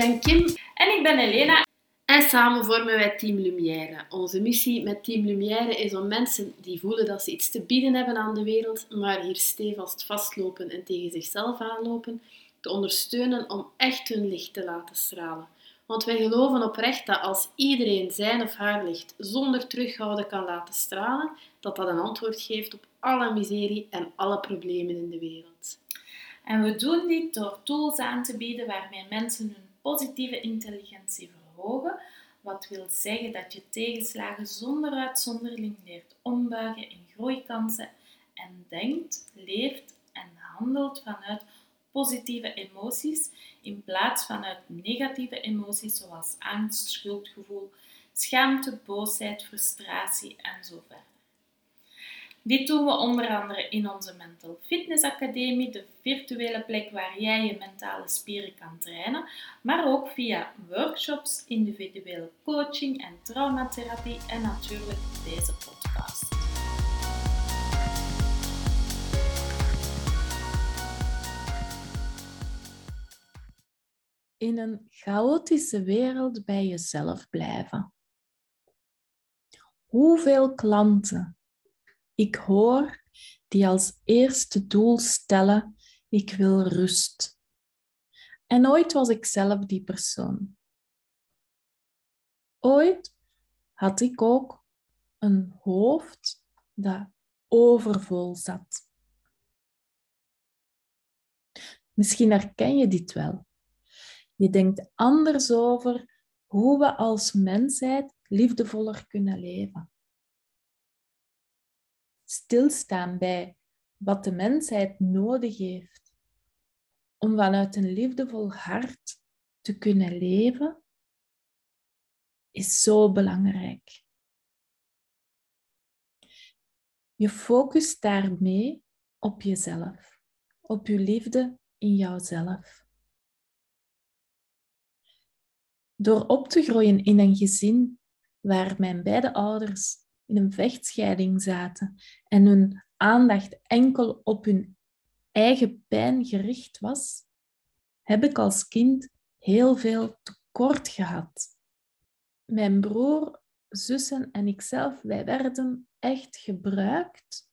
Ik ben Kim En ik ben Elena. en samen vormen wij Team Lumière. Onze missie met Team Lumière is om mensen die voelen dat ze iets te bieden hebben aan de wereld, maar hier stevast vastlopen en tegen zichzelf aanlopen, te ondersteunen om echt hun licht te laten stralen. Want wij geloven oprecht dat als iedereen zijn of haar licht zonder terughouden kan laten stralen, dat dat een antwoord geeft op alle miserie en alle problemen in de wereld. En we doen dit door tools aan te bieden waarmee mensen hun positieve intelligentie verhogen. Wat wil zeggen dat je tegenslagen zonder uitzondering leert ombuigen in groeikansen en denkt, leeft en handelt vanuit positieve emoties in plaats vanuit negatieve emoties zoals angst, schuldgevoel, schaamte, boosheid, frustratie en. Dit doen we onder andere in onze Mental Fitness Academie, de virtuele plek waar jij je mentale spieren kan trainen, maar ook via workshops, individuele coaching en traumatherapie en natuurlijk deze podcast. in een chaotische wereld bij jezelf blijven. Hoeveel klanten ik hoor die als eerste doel stellen: ik wil rust. En ooit was ik zelf die persoon. Ooit had ik ook een hoofd dat overvol zat. Misschien herken je dit wel. Je denkt anders over hoe we als mensheid liefdevoller kunnen leven. Stilstaan bij wat de mensheid nodig heeft om vanuit een liefdevol hart te kunnen leven, is zo belangrijk. Je focust daarmee op jezelf, op je liefde in jouzelf. Door op te groeien in een gezin waar mijn beide ouders in een vechtscheiding zaten en hun aandacht enkel op hun eigen pijn gericht was, heb ik als kind heel veel tekort gehad. Mijn broer, zussen en ikzelf, wij werden echt gebruikt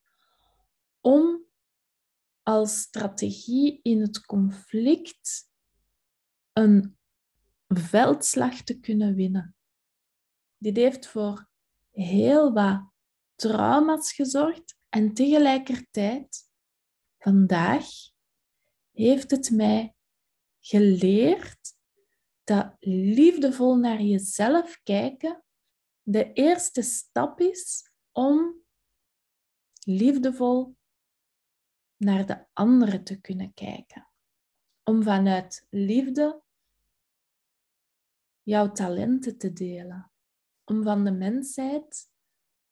om als strategie in het conflict een veldslag te kunnen winnen. Dit heeft voor heel wat trauma's gezorgd en tegelijkertijd, vandaag, heeft het mij geleerd dat liefdevol naar jezelf kijken de eerste stap is om liefdevol naar de anderen te kunnen kijken. Om vanuit liefde jouw talenten te delen. Om van de mensheid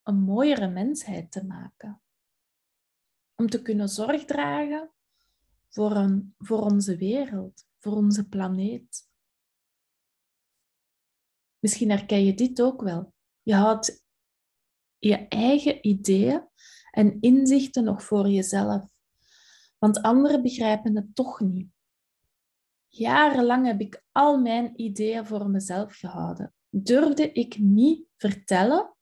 een mooiere mensheid te maken. Om te kunnen zorg dragen voor, een, voor onze wereld, voor onze planeet. Misschien herken je dit ook wel. Je houdt je eigen ideeën en inzichten nog voor jezelf, want anderen begrijpen het toch niet. Jarenlang heb ik al mijn ideeën voor mezelf gehouden. Durfde ik niet vertellen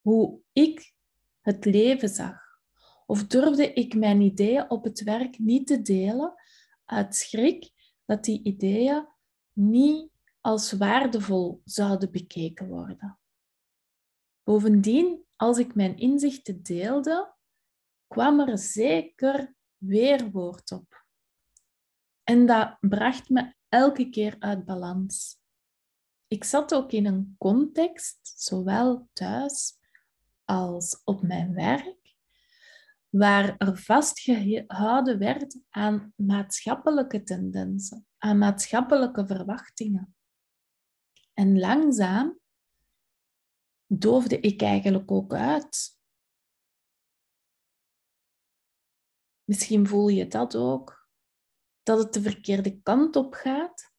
hoe ik het leven zag. Of durfde ik mijn ideeën op het werk niet te delen uit schrik dat die ideeën niet als waardevol zouden bekeken worden. Bovendien, als ik mijn inzichten deelde, kwam er zeker weerwoord op. En dat bracht me elke keer uit balans. Ik zat ook in een context, zowel thuis als op mijn werk, waar er vastgehouden werd aan maatschappelijke tendensen, aan maatschappelijke verwachtingen. En langzaam doofde ik eigenlijk ook uit. Misschien voel je dat ook dat het de verkeerde kant op gaat,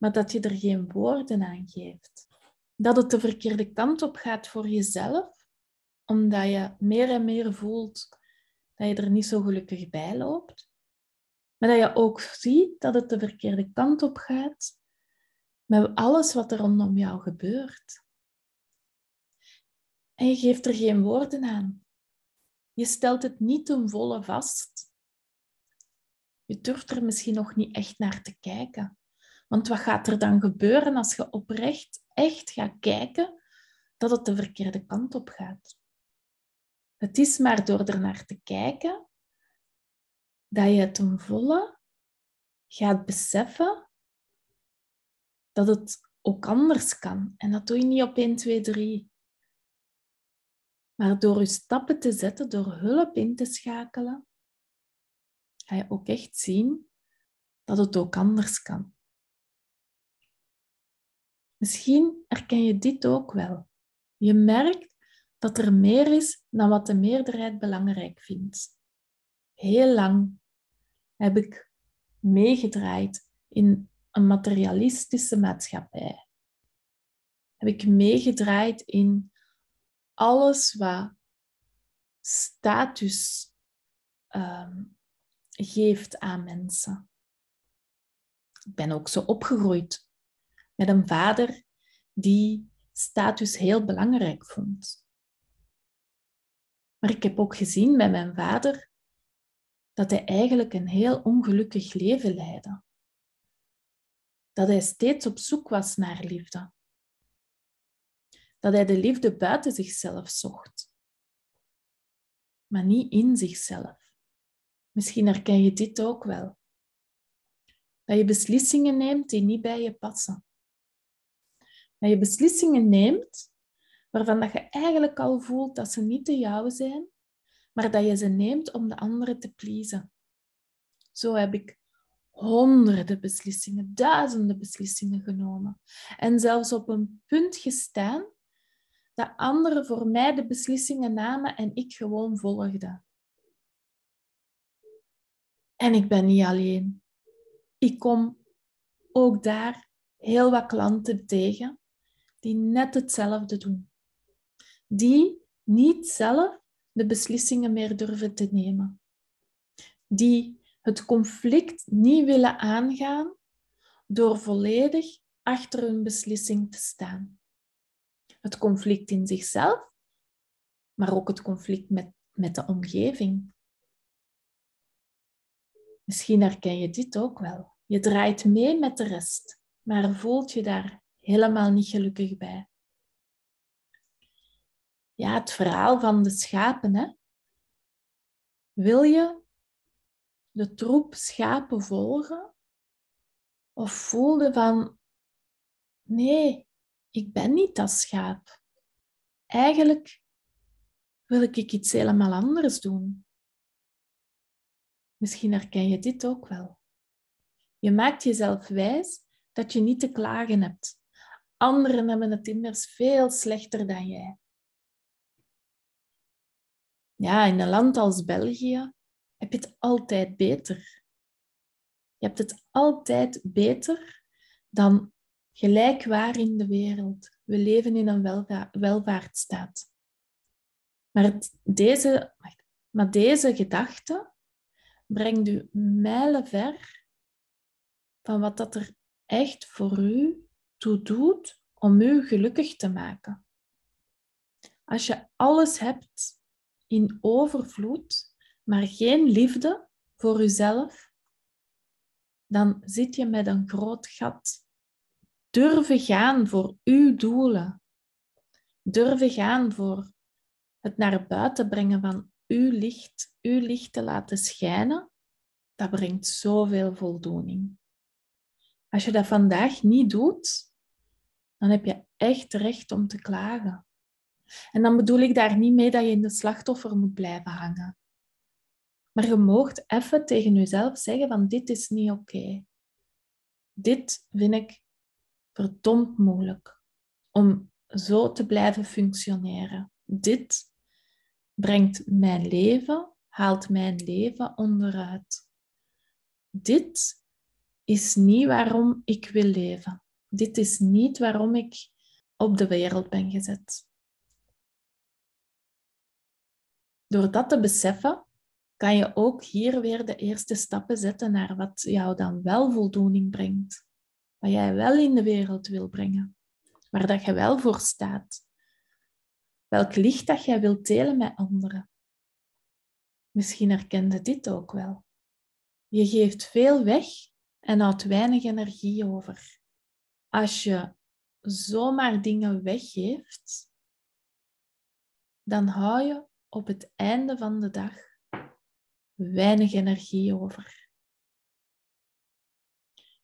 maar dat je er geen woorden aan geeft. Dat het de verkeerde kant op gaat voor jezelf, omdat je meer en meer voelt dat je er niet zo gelukkig bij loopt. Maar dat je ook ziet dat het de verkeerde kant op gaat met alles wat er rondom jou gebeurt. En je geeft er geen woorden aan. Je stelt het niet ten volle vast. Je durft er misschien nog niet echt naar te kijken. Want wat gaat er dan gebeuren als je oprecht echt gaat kijken dat het de verkeerde kant op gaat? Het is maar door er naar te kijken dat je ten volle gaat beseffen dat het ook anders kan. En dat doe je niet op 1, 2, 3. Maar door je stappen te zetten, door hulp in te schakelen, ga je ook echt zien dat het ook anders kan. Misschien herken je dit ook wel. Je merkt dat er meer is dan wat de meerderheid belangrijk vindt. Heel lang heb ik meegedraaid in een materialistische maatschappij. Heb ik meegedraaid in alles wat status ehm, geeft aan mensen. Ik ben ook zo opgegroeid met een vader die status heel belangrijk vond. Maar ik heb ook gezien bij mijn vader dat hij eigenlijk een heel ongelukkig leven leidde. Dat hij steeds op zoek was naar liefde. Dat hij de liefde buiten zichzelf zocht, maar niet in zichzelf. Misschien herken je dit ook wel. Dat je beslissingen neemt die niet bij je passen. Dat je beslissingen neemt waarvan dat je eigenlijk al voelt dat ze niet de jouwe zijn, maar dat je ze neemt om de anderen te pleasen. Zo heb ik honderden beslissingen, duizenden beslissingen genomen. En zelfs op een punt gestaan dat anderen voor mij de beslissingen namen en ik gewoon volgde. En ik ben niet alleen. Ik kom ook daar heel wat klanten tegen die net hetzelfde doen. Die niet zelf de beslissingen meer durven te nemen. Die het conflict niet willen aangaan door volledig achter hun beslissing te staan. Het conflict in zichzelf, maar ook het conflict met, met de omgeving. Misschien herken je dit ook wel. Je draait mee met de rest, maar voelt je daar helemaal niet gelukkig bij ja, het verhaal van de schapen. Hè? Wil je de troep schapen volgen? Of voelde van, nee, ik ben niet dat schaap. Eigenlijk wil ik iets helemaal anders doen. Misschien herken je dit ook wel. Je maakt jezelf wijs dat je niet te klagen hebt. Anderen hebben het immers veel slechter dan jij ja, in een land als België heb je het altijd beter. Je hebt het altijd beter dan gelijk waar in de wereld. We leven in een welva welvaartsstaat. Maar deze, maar deze gedachte brengt u mijlenver van wat dat er echt voor u toe doet om u gelukkig te maken. Als je alles hebt in overvloed, maar geen liefde voor jezelf, dan zit je met een groot gat. Durven gaan voor uw doelen. Durven gaan voor het naar buiten brengen van uw licht, uw licht te laten schijnen, dat brengt zoveel voldoening. Als je dat vandaag niet doet, dan heb je echt recht om te klagen. En dan bedoel ik daar niet mee dat je in de slachtoffer moet blijven hangen. Maar je moogt even tegen jezelf zeggen van dit is niet oké. Dit vind ik verdomd moeilijk om zo te blijven functioneren. Dit brengt mijn leven, haalt mijn leven onderuit. Dit is niet waarom ik wil leven. Dit is niet waarom ik op de wereld ben gezet. Door dat te beseffen, kan je ook hier weer de eerste stappen zetten naar wat jou dan wel voldoening brengt. Wat jij wel in de wereld wil brengen. Waar dat je wel voor staat. Welk licht dat jij wilt delen met anderen. Misschien herkende dit ook wel. Je geeft veel weg en houdt weinig energie over. Als je zomaar dingen weggeeft, dan hou je op het einde van de dag weinig energie over.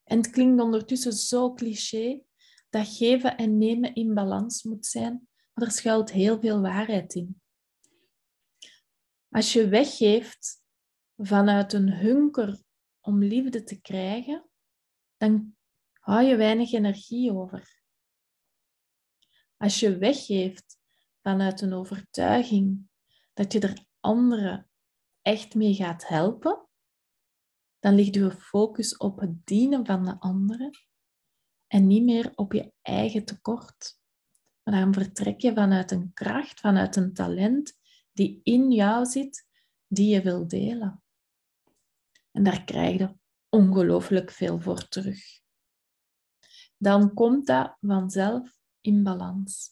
En het klinkt ondertussen zo cliché dat geven en nemen in balans moet zijn, maar er schuilt heel veel waarheid in. Als je weggeeft vanuit een hunker om liefde te krijgen, dan hou je weinig energie over. Als je weggeeft vanuit een overtuiging dat je er anderen echt mee gaat helpen, dan ligt je focus op het dienen van de anderen en niet meer op je eigen tekort. Maar dan vertrek je vanuit een kracht, vanuit een talent die in jou zit, die je wil delen. En daar krijg je ongelooflijk veel voor terug. Dan komt dat vanzelf in balans.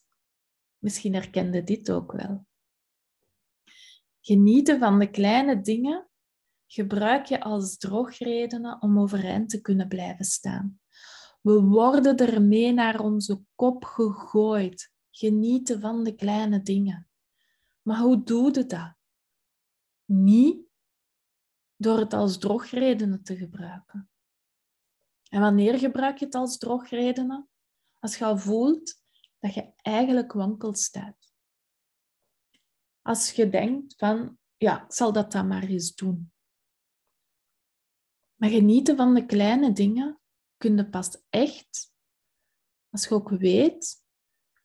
Misschien herkende dit ook wel. Genieten van de kleine dingen gebruik je als drogredenen om overeind te kunnen blijven staan. We worden ermee naar onze kop gegooid. Genieten van de kleine dingen. Maar hoe doe je dat? Niet door het als drogredenen te gebruiken. En wanneer gebruik je het als drogredenen? Als je al voelt dat je eigenlijk wankel staat. Als je denkt van, ja, ik zal dat dan maar eens doen. Maar genieten van de kleine dingen kun je pas echt als je ook weet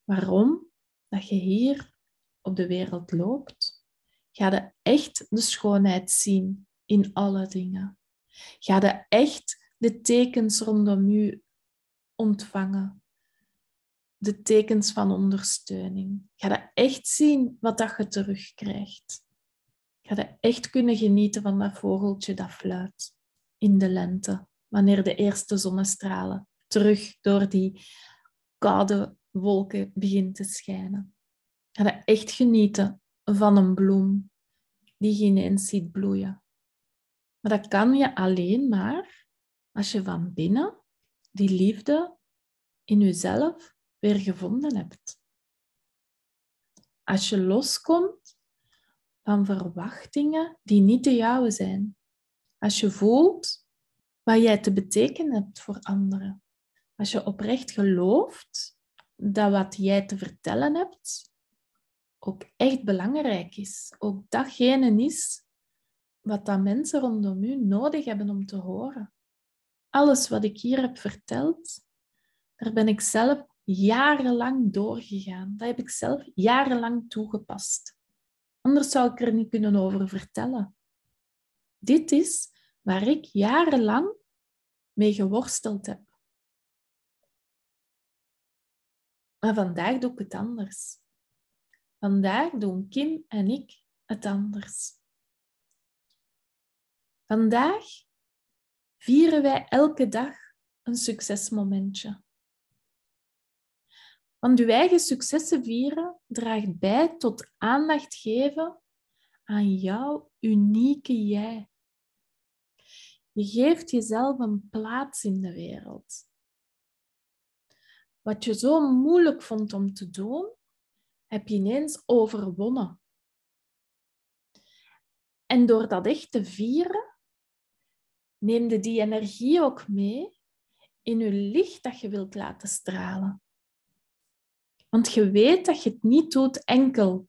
waarom dat je hier op de wereld loopt. Ga je echt de schoonheid zien in alle dingen. Ga je echt de tekens rondom u ontvangen. De tekens van ondersteuning. Ga je echt zien wat dat je terugkrijgt. Ga je echt kunnen genieten van dat vogeltje dat fluit in de lente, wanneer de eerste zonnestralen terug door die koude wolken beginnen te schijnen. Ga je echt genieten van een bloem die je ineens ziet bloeien. Maar dat kan je alleen maar als je van binnen die liefde in jezelf weer gevonden hebt. Als je loskomt van verwachtingen die niet de jouwe zijn. Als je voelt wat jij te betekenen hebt voor anderen. Als je oprecht gelooft dat wat jij te vertellen hebt ook echt belangrijk is. Ook datgene is wat dat mensen rondom u nodig hebben om te horen. Alles wat ik hier heb verteld, daar ben ik zelf jarenlang doorgegaan. Dat heb ik zelf jarenlang toegepast. Anders zou ik er niet kunnen over vertellen. Dit is waar ik jarenlang mee geworsteld heb. Maar vandaag doe ik het anders. Vandaag doen Kim en ik het anders. Vandaag vieren wij elke dag een succesmomentje. Want uw eigen successen vieren draagt bij tot aandacht geven aan jouw unieke jij. Je geeft jezelf een plaats in de wereld. Wat je zo moeilijk vond om te doen, heb je ineens overwonnen. En door dat echt te vieren, neem die energie ook mee in je licht dat je wilt laten stralen. Want je weet dat je het niet doet enkel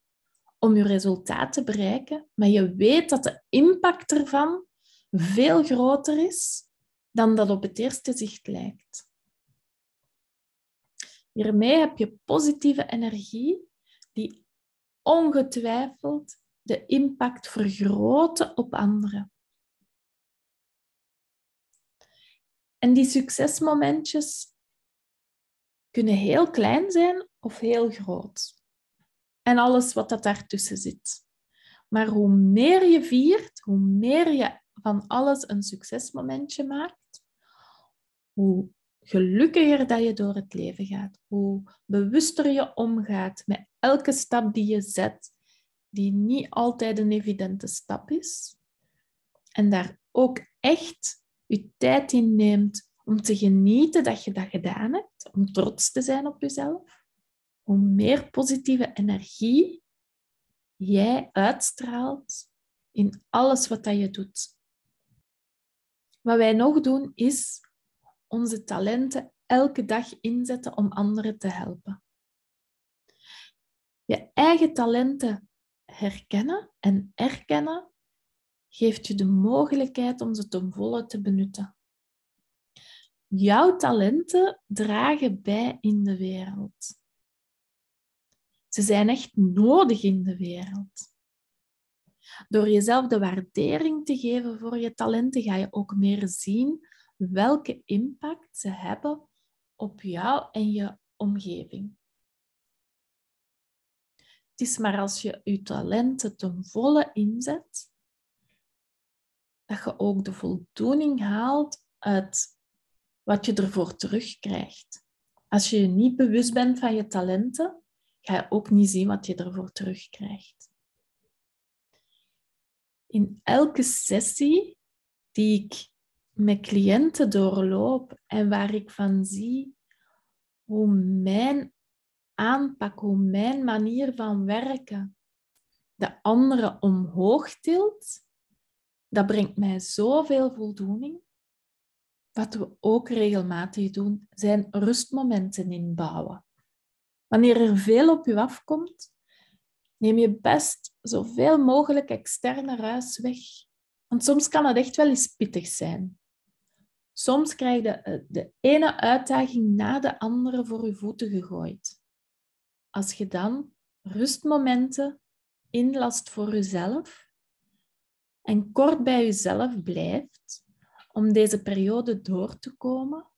om je resultaat te bereiken, maar je weet dat de impact ervan veel groter is dan dat op het eerste zicht lijkt. Hiermee heb je positieve energie die ongetwijfeld de impact vergroten op anderen. En die succesmomentjes kunnen heel klein zijn of heel groot. En alles wat dat daartussen zit. Maar hoe meer je viert, hoe meer je van alles een succesmomentje maakt, hoe gelukkiger dat je door het leven gaat, hoe bewuster je omgaat met elke stap die je zet, die niet altijd een evidente stap is. En daar ook echt je tijd in neemt om te genieten dat je dat gedaan hebt, om trots te zijn op jezelf. Hoe meer positieve energie jij uitstraalt in alles wat dat je doet. Wat wij nog doen is onze talenten elke dag inzetten om anderen te helpen. Je eigen talenten herkennen en erkennen geeft je de mogelijkheid om ze ten volle te benutten. Jouw talenten dragen bij in de wereld. Ze zijn echt nodig in de wereld. Door jezelf de waardering te geven voor je talenten, ga je ook meer zien welke impact ze hebben op jou en je omgeving. Het is maar als je je talenten ten volle inzet, dat je ook de voldoening haalt uit wat je ervoor terugkrijgt. Als je je niet bewust bent van je talenten, ga je ook niet zien wat je ervoor terugkrijgt. In elke sessie die ik met cliënten doorloop en waar ik van zie hoe mijn aanpak, hoe mijn manier van werken de anderen omhoog tilt, dat brengt mij zoveel voldoening. Wat we ook regelmatig doen, zijn rustmomenten inbouwen. Wanneer er veel op je afkomt, neem je best zoveel mogelijk externe ruis weg. Want soms kan het echt wel eens pittig zijn. Soms krijg je de ene uitdaging na de andere voor je voeten gegooid. Als je dan rustmomenten inlast voor jezelf en kort bij jezelf blijft om deze periode door te komen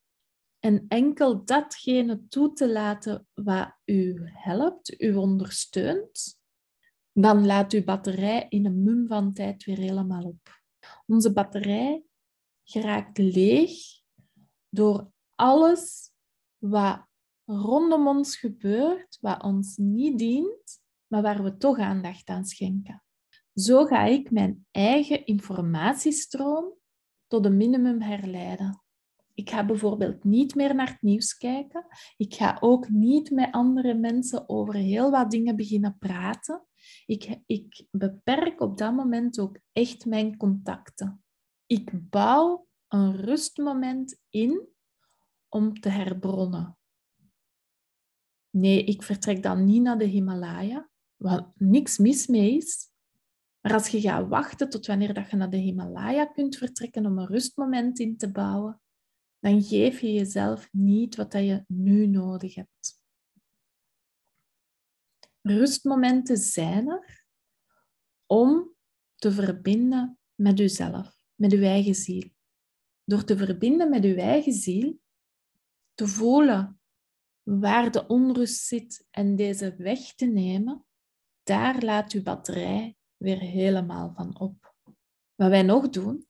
en enkel datgene toe te laten wat u helpt, u ondersteunt, dan laat uw batterij in een mum van tijd weer helemaal op. Onze batterij geraakt leeg door alles wat rondom ons gebeurt, wat ons niet dient, maar waar we toch aandacht aan schenken. Zo ga ik mijn eigen informatiestroom tot een minimum herleiden. Ik ga bijvoorbeeld niet meer naar het nieuws kijken. Ik ga ook niet met andere mensen over heel wat dingen beginnen praten. Ik, ik beperk op dat moment ook echt mijn contacten. Ik bouw een rustmoment in om te herbronnen. Nee, ik vertrek dan niet naar de Himalaya, wat niks mis mee is. Maar als je gaat wachten tot wanneer dat je naar de Himalaya kunt vertrekken om een rustmoment in te bouwen, dan geef je jezelf niet wat dat je nu nodig hebt. Rustmomenten zijn er om te verbinden met jezelf, met je eigen ziel. Door te verbinden met je eigen ziel, te voelen waar de onrust zit en deze weg te nemen, daar laat je batterij weer helemaal van op. Wat wij nog doen,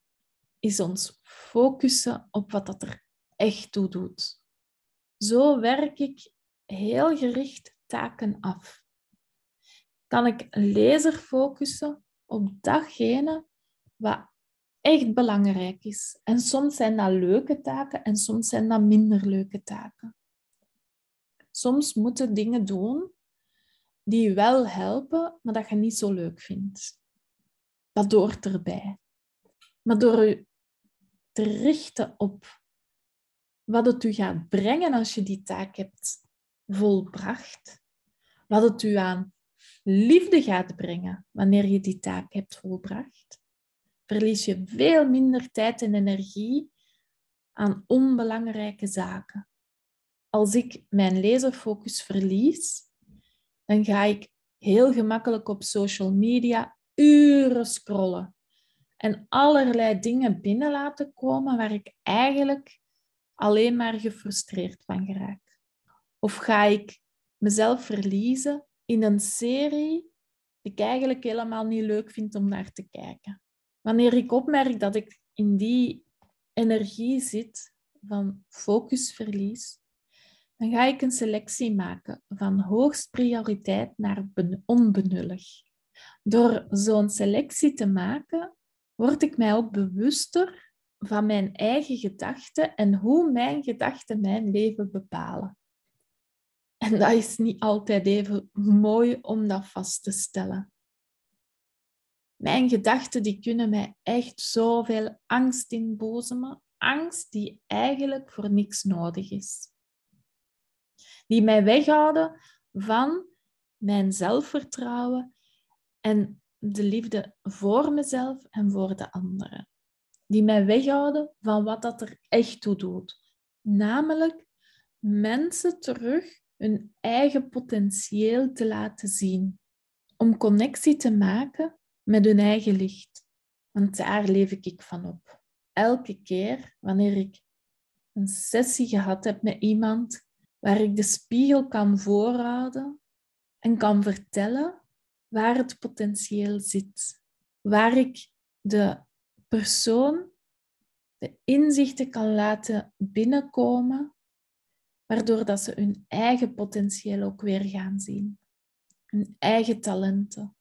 is ons focussen op wat dat er echt toe doet. Zo werk ik heel gericht taken af. Kan ik laser focussen op datgene wat echt belangrijk is. En soms zijn dat leuke taken en soms zijn dat minder leuke taken. Soms moeten dingen doen die wel helpen, maar dat je niet zo leuk vindt. Dat hoort erbij. Maar door je te richten op wat het u gaat brengen als je die taak hebt volbracht, wat het u aan liefde gaat brengen wanneer je die taak hebt volbracht, verlies je veel minder tijd en energie aan onbelangrijke zaken. Als ik mijn laserfocus verlies, dan ga ik heel gemakkelijk op social media uren scrollen en allerlei dingen binnen laten komen waar ik eigenlijk alleen maar gefrustreerd van geraak. Of ga ik mezelf verliezen in een serie die ik eigenlijk helemaal niet leuk vind om naar te kijken. Wanneer ik opmerk dat ik in die energie zit van focusverlies, dan ga ik een selectie maken van hoogst prioriteit naar onbenullig. Door zo'n selectie te maken, word ik mij ook bewuster van mijn eigen gedachten en hoe mijn gedachten mijn leven bepalen. En dat is niet altijd even mooi om dat vast te stellen. Mijn gedachten die kunnen mij echt zoveel angst inbozemen. Angst die eigenlijk voor niks nodig is. Die mij weghouden van mijn zelfvertrouwen en de liefde voor mezelf en voor de anderen. Die mij weghouden van wat dat er echt toe doet. Namelijk mensen terug hun eigen potentieel te laten zien. Om connectie te maken met hun eigen licht. Want daar leef ik van op. Elke keer wanneer ik een sessie gehad heb met iemand waar ik de spiegel kan voorhouden en kan vertellen waar het potentieel zit. Waar ik de persoon de inzichten kan laten binnenkomen, waardoor dat ze hun eigen potentieel ook weer gaan zien. Hun eigen talenten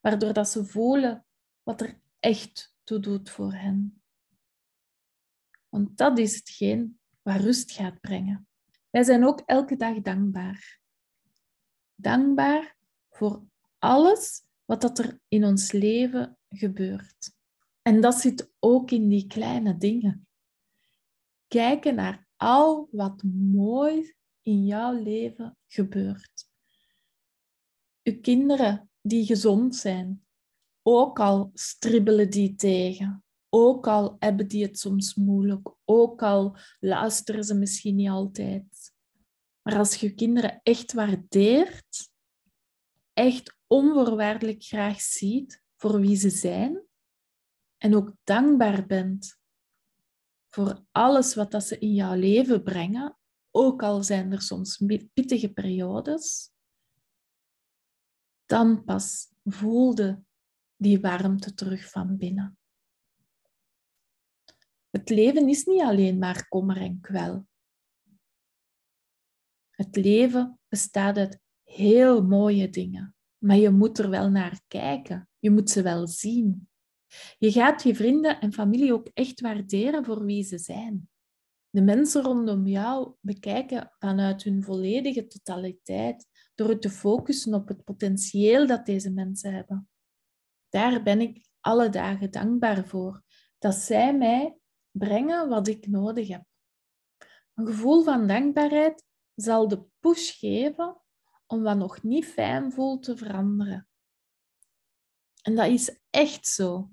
waardoor dat ze voelen wat er echt toe doet voor hen. Want dat is hetgeen wat rust gaat brengen. Wij zijn ook elke dag dankbaar. Dankbaar voor alles wat dat er in ons leven gebeurt. En dat zit ook in die kleine dingen. Kijken naar al wat mooi in jouw leven gebeurt. Uw kinderen die gezond zijn. Ook al stribbelen die tegen. Ook al hebben die het soms moeilijk. Ook al luisteren ze misschien niet altijd. Maar als je kinderen echt waardeert, echt onvoorwaardelijk graag ziet voor wie ze zijn en ook dankbaar bent voor alles wat dat ze in jouw leven brengen, ook al zijn er soms pittige periodes, dan pas voelde die warmte terug van binnen. Het leven is niet alleen maar kommer en kwel. Het leven bestaat uit heel mooie dingen, maar je moet er wel naar kijken. Je moet ze wel zien. Je gaat je vrienden en familie ook echt waarderen voor wie ze zijn. De mensen rondom jou bekijken vanuit hun volledige totaliteit door te focussen op het potentieel dat deze mensen hebben. Daar ben ik alle dagen dankbaar voor, dat zij mij brengen wat ik nodig heb. Een gevoel van dankbaarheid zal de push geven om wat nog niet fijn voelt te veranderen. En dat is echt zo.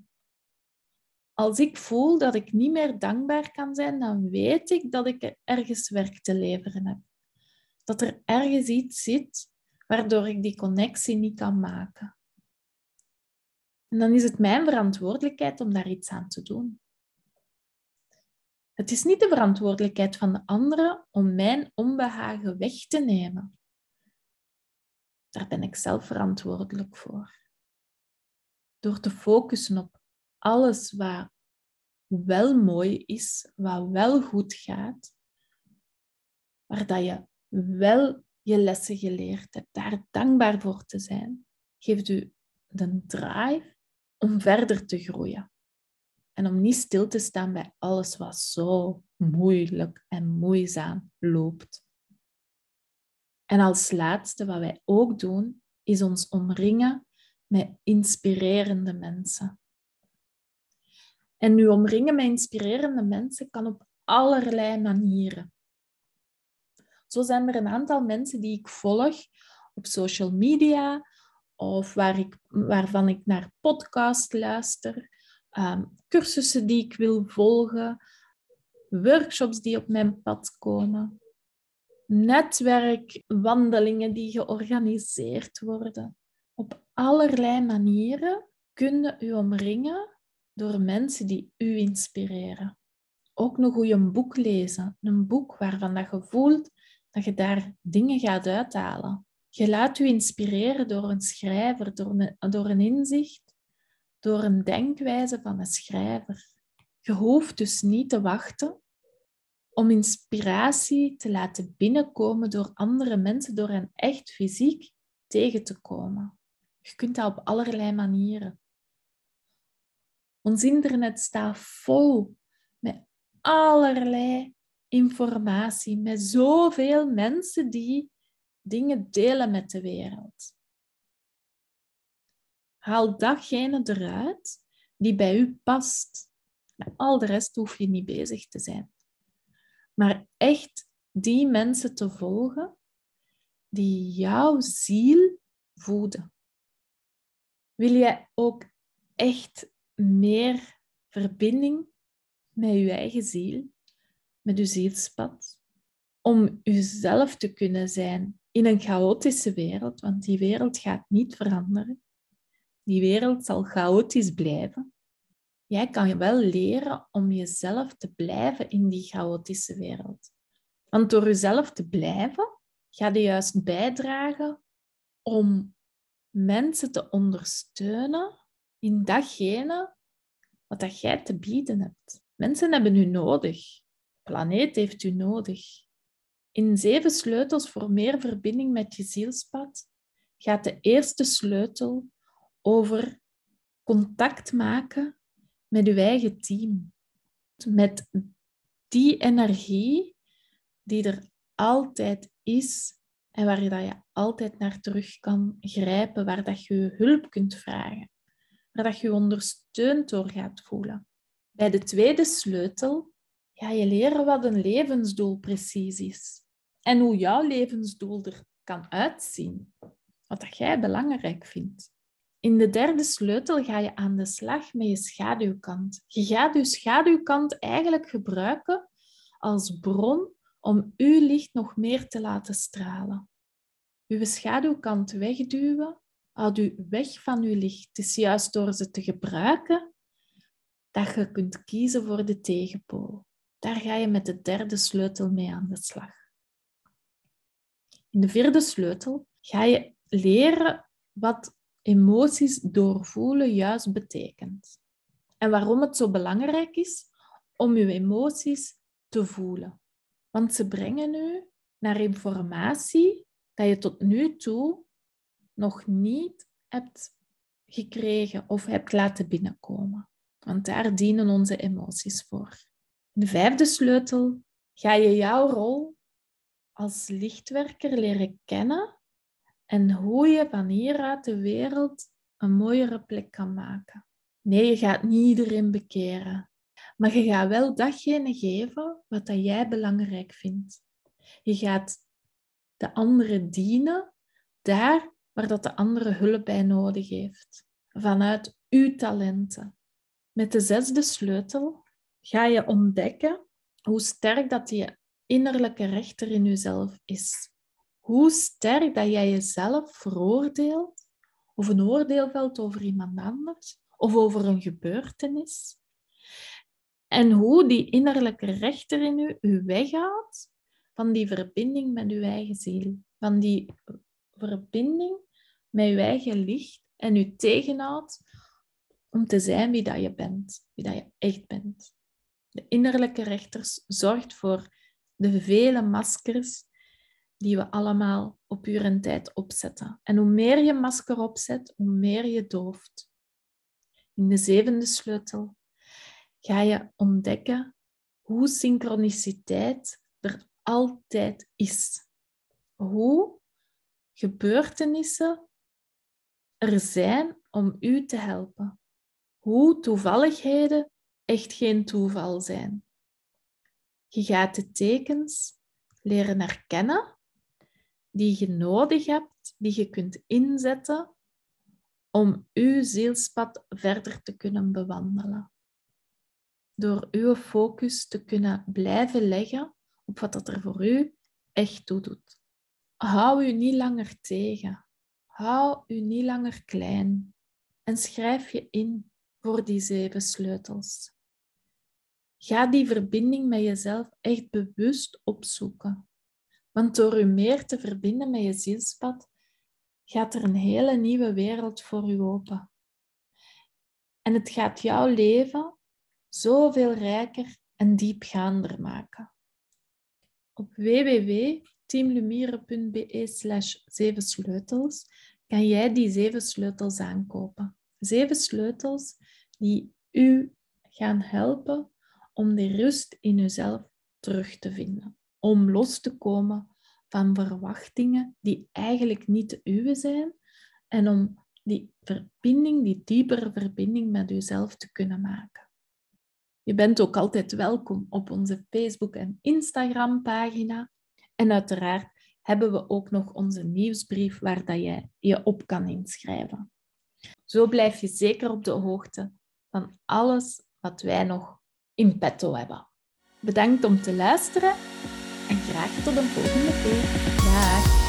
Als ik voel dat ik niet meer dankbaar kan zijn, dan weet ik dat ik ergens werk te leveren heb. Dat er ergens iets zit waardoor ik die connectie niet kan maken. En dan is het mijn verantwoordelijkheid om daar iets aan te doen. Het is niet de verantwoordelijkheid van de anderen om mijn onbehagen weg te nemen. Daar ben ik zelf verantwoordelijk voor. Door te focussen op alles wat wel mooi is, wat wel goed gaat, waar dat je wel je lessen geleerd hebt, daar dankbaar voor te zijn, geeft u de drive om verder te groeien. En om niet stil te staan bij alles wat zo moeilijk en moeizaam loopt. En als laatste, wat wij ook doen, is ons omringen met inspirerende mensen. En nu omringen met inspirerende mensen kan op allerlei manieren. Zo zijn er een aantal mensen die ik volg op social media of waar ik, waarvan ik naar podcast luister, um, cursussen die ik wil volgen, workshops die op mijn pad komen, netwerkwandelingen die georganiseerd worden. Op allerlei manieren kunnen u omringen door mensen die u inspireren. Ook nog goed een boek lezen. Een boek waarvan je voelt dat je daar dingen gaat uithalen. Je laat u inspireren door een schrijver, door een, door een inzicht, door een denkwijze van een schrijver. Je hoeft dus niet te wachten om inspiratie te laten binnenkomen door andere mensen, door hen echt fysiek tegen te komen. Je kunt dat op allerlei manieren. Ons internet staat vol met allerlei informatie, met zoveel mensen die dingen delen met de wereld. Haal datgene eruit die bij u past. Al de rest hoef je niet bezig te zijn. Maar echt die mensen te volgen die jouw ziel voeden. Wil jij ook echt meer verbinding met je eigen ziel, met je zielspad, om jezelf te kunnen zijn in een chaotische wereld, want die wereld gaat niet veranderen. Die wereld zal chaotisch blijven. Jij kan wel leren om jezelf te blijven in die chaotische wereld. Want door jezelf te blijven, ga je juist bijdragen om mensen te ondersteunen in datgene wat dat jij te bieden hebt. Mensen hebben u nodig. De planeet heeft u nodig. In zeven sleutels voor meer verbinding met je zielspad gaat de eerste sleutel over contact maken met je eigen team. Met die energie die er altijd is en waar je, dat je altijd naar terug kan grijpen, waar dat je hulp kunt vragen, waar dat je je ondersteund door gaat voelen. Bij de tweede sleutel ga je leren wat een levensdoel precies is en hoe jouw levensdoel er kan uitzien. Wat dat jij belangrijk vindt. In de derde sleutel ga je aan de slag met je schaduwkant. Je gaat je schaduwkant eigenlijk gebruiken als bron om uw licht nog meer te laten stralen. Uw schaduwkant wegduwen houdt u weg van uw licht. Het is juist door ze te gebruiken dat je kunt kiezen voor de tegenpool. Daar ga je met de derde sleutel mee aan de slag. In de vierde sleutel ga je leren wat emoties doorvoelen juist betekent. En waarom het zo belangrijk is om je emoties te voelen. Want ze brengen u naar informatie dat je tot nu toe nog niet hebt gekregen of hebt laten binnenkomen. Want daar dienen onze emoties voor. De vijfde sleutel ga je jouw rol als lichtwerker leren kennen en hoe je van hieruit de wereld een mooiere plek kan maken. Nee, je gaat niet iedereen bekeren, maar je gaat wel datgene geven wat dat jij belangrijk vindt. Je gaat de anderen dienen daar waar dat de andere hulp bij nodig heeft, vanuit uw talenten. Met de zesde sleutel ga je ontdekken hoe sterk dat je innerlijke rechter in jezelf is. Hoe sterk dat jij jezelf veroordeelt of een oordeel velt over iemand anders of over een gebeurtenis. En hoe die innerlijke rechter in u u weghoudt van die verbinding met uw eigen ziel. Van die verbinding met uw eigen licht en u tegenhoudt om te zijn wie dat je bent, wie dat je echt bent. De innerlijke rechters zorgt voor de vele maskers die we allemaal op uur en tijd opzetten. En hoe meer je masker opzet, hoe meer je dooft. In de zevende sleutel ga je ontdekken hoe synchroniciteit er altijd is. Hoe gebeurtenissen er zijn om u te helpen. Hoe toevalligheden echt geen toeval zijn. Je gaat de tekens leren herkennen die je nodig hebt, die je kunt inzetten om uw zielspad verder te kunnen bewandelen. Door uw focus te kunnen blijven leggen op wat dat er voor u echt toe doet. Hou u niet langer tegen. Hou u niet langer klein. En schrijf je in voor die zeven sleutels. Ga die verbinding met jezelf echt bewust opzoeken. Want door je meer te verbinden met je zielspad, gaat er een hele nieuwe wereld voor u open. En het gaat jouw leven zoveel rijker en diepgaander maken. Op www.teamlumiere.be slash zeven sleutels kan jij die zeven sleutels aankopen. Zeven sleutels die u gaan helpen om de rust in uzelf terug te vinden. Om los te komen van verwachtingen die eigenlijk niet de uwe zijn en om die verbinding, die diepere verbinding met uzelf te kunnen maken. Je bent ook altijd welkom op onze Facebook- en Instagram-pagina. En uiteraard hebben we ook nog onze nieuwsbrief waar dat jij je op kan inschrijven. Zo blijf je zeker op de hoogte van alles wat wij nog in petto hebben. Bedankt om te luisteren en graag tot een volgende keer. Dag!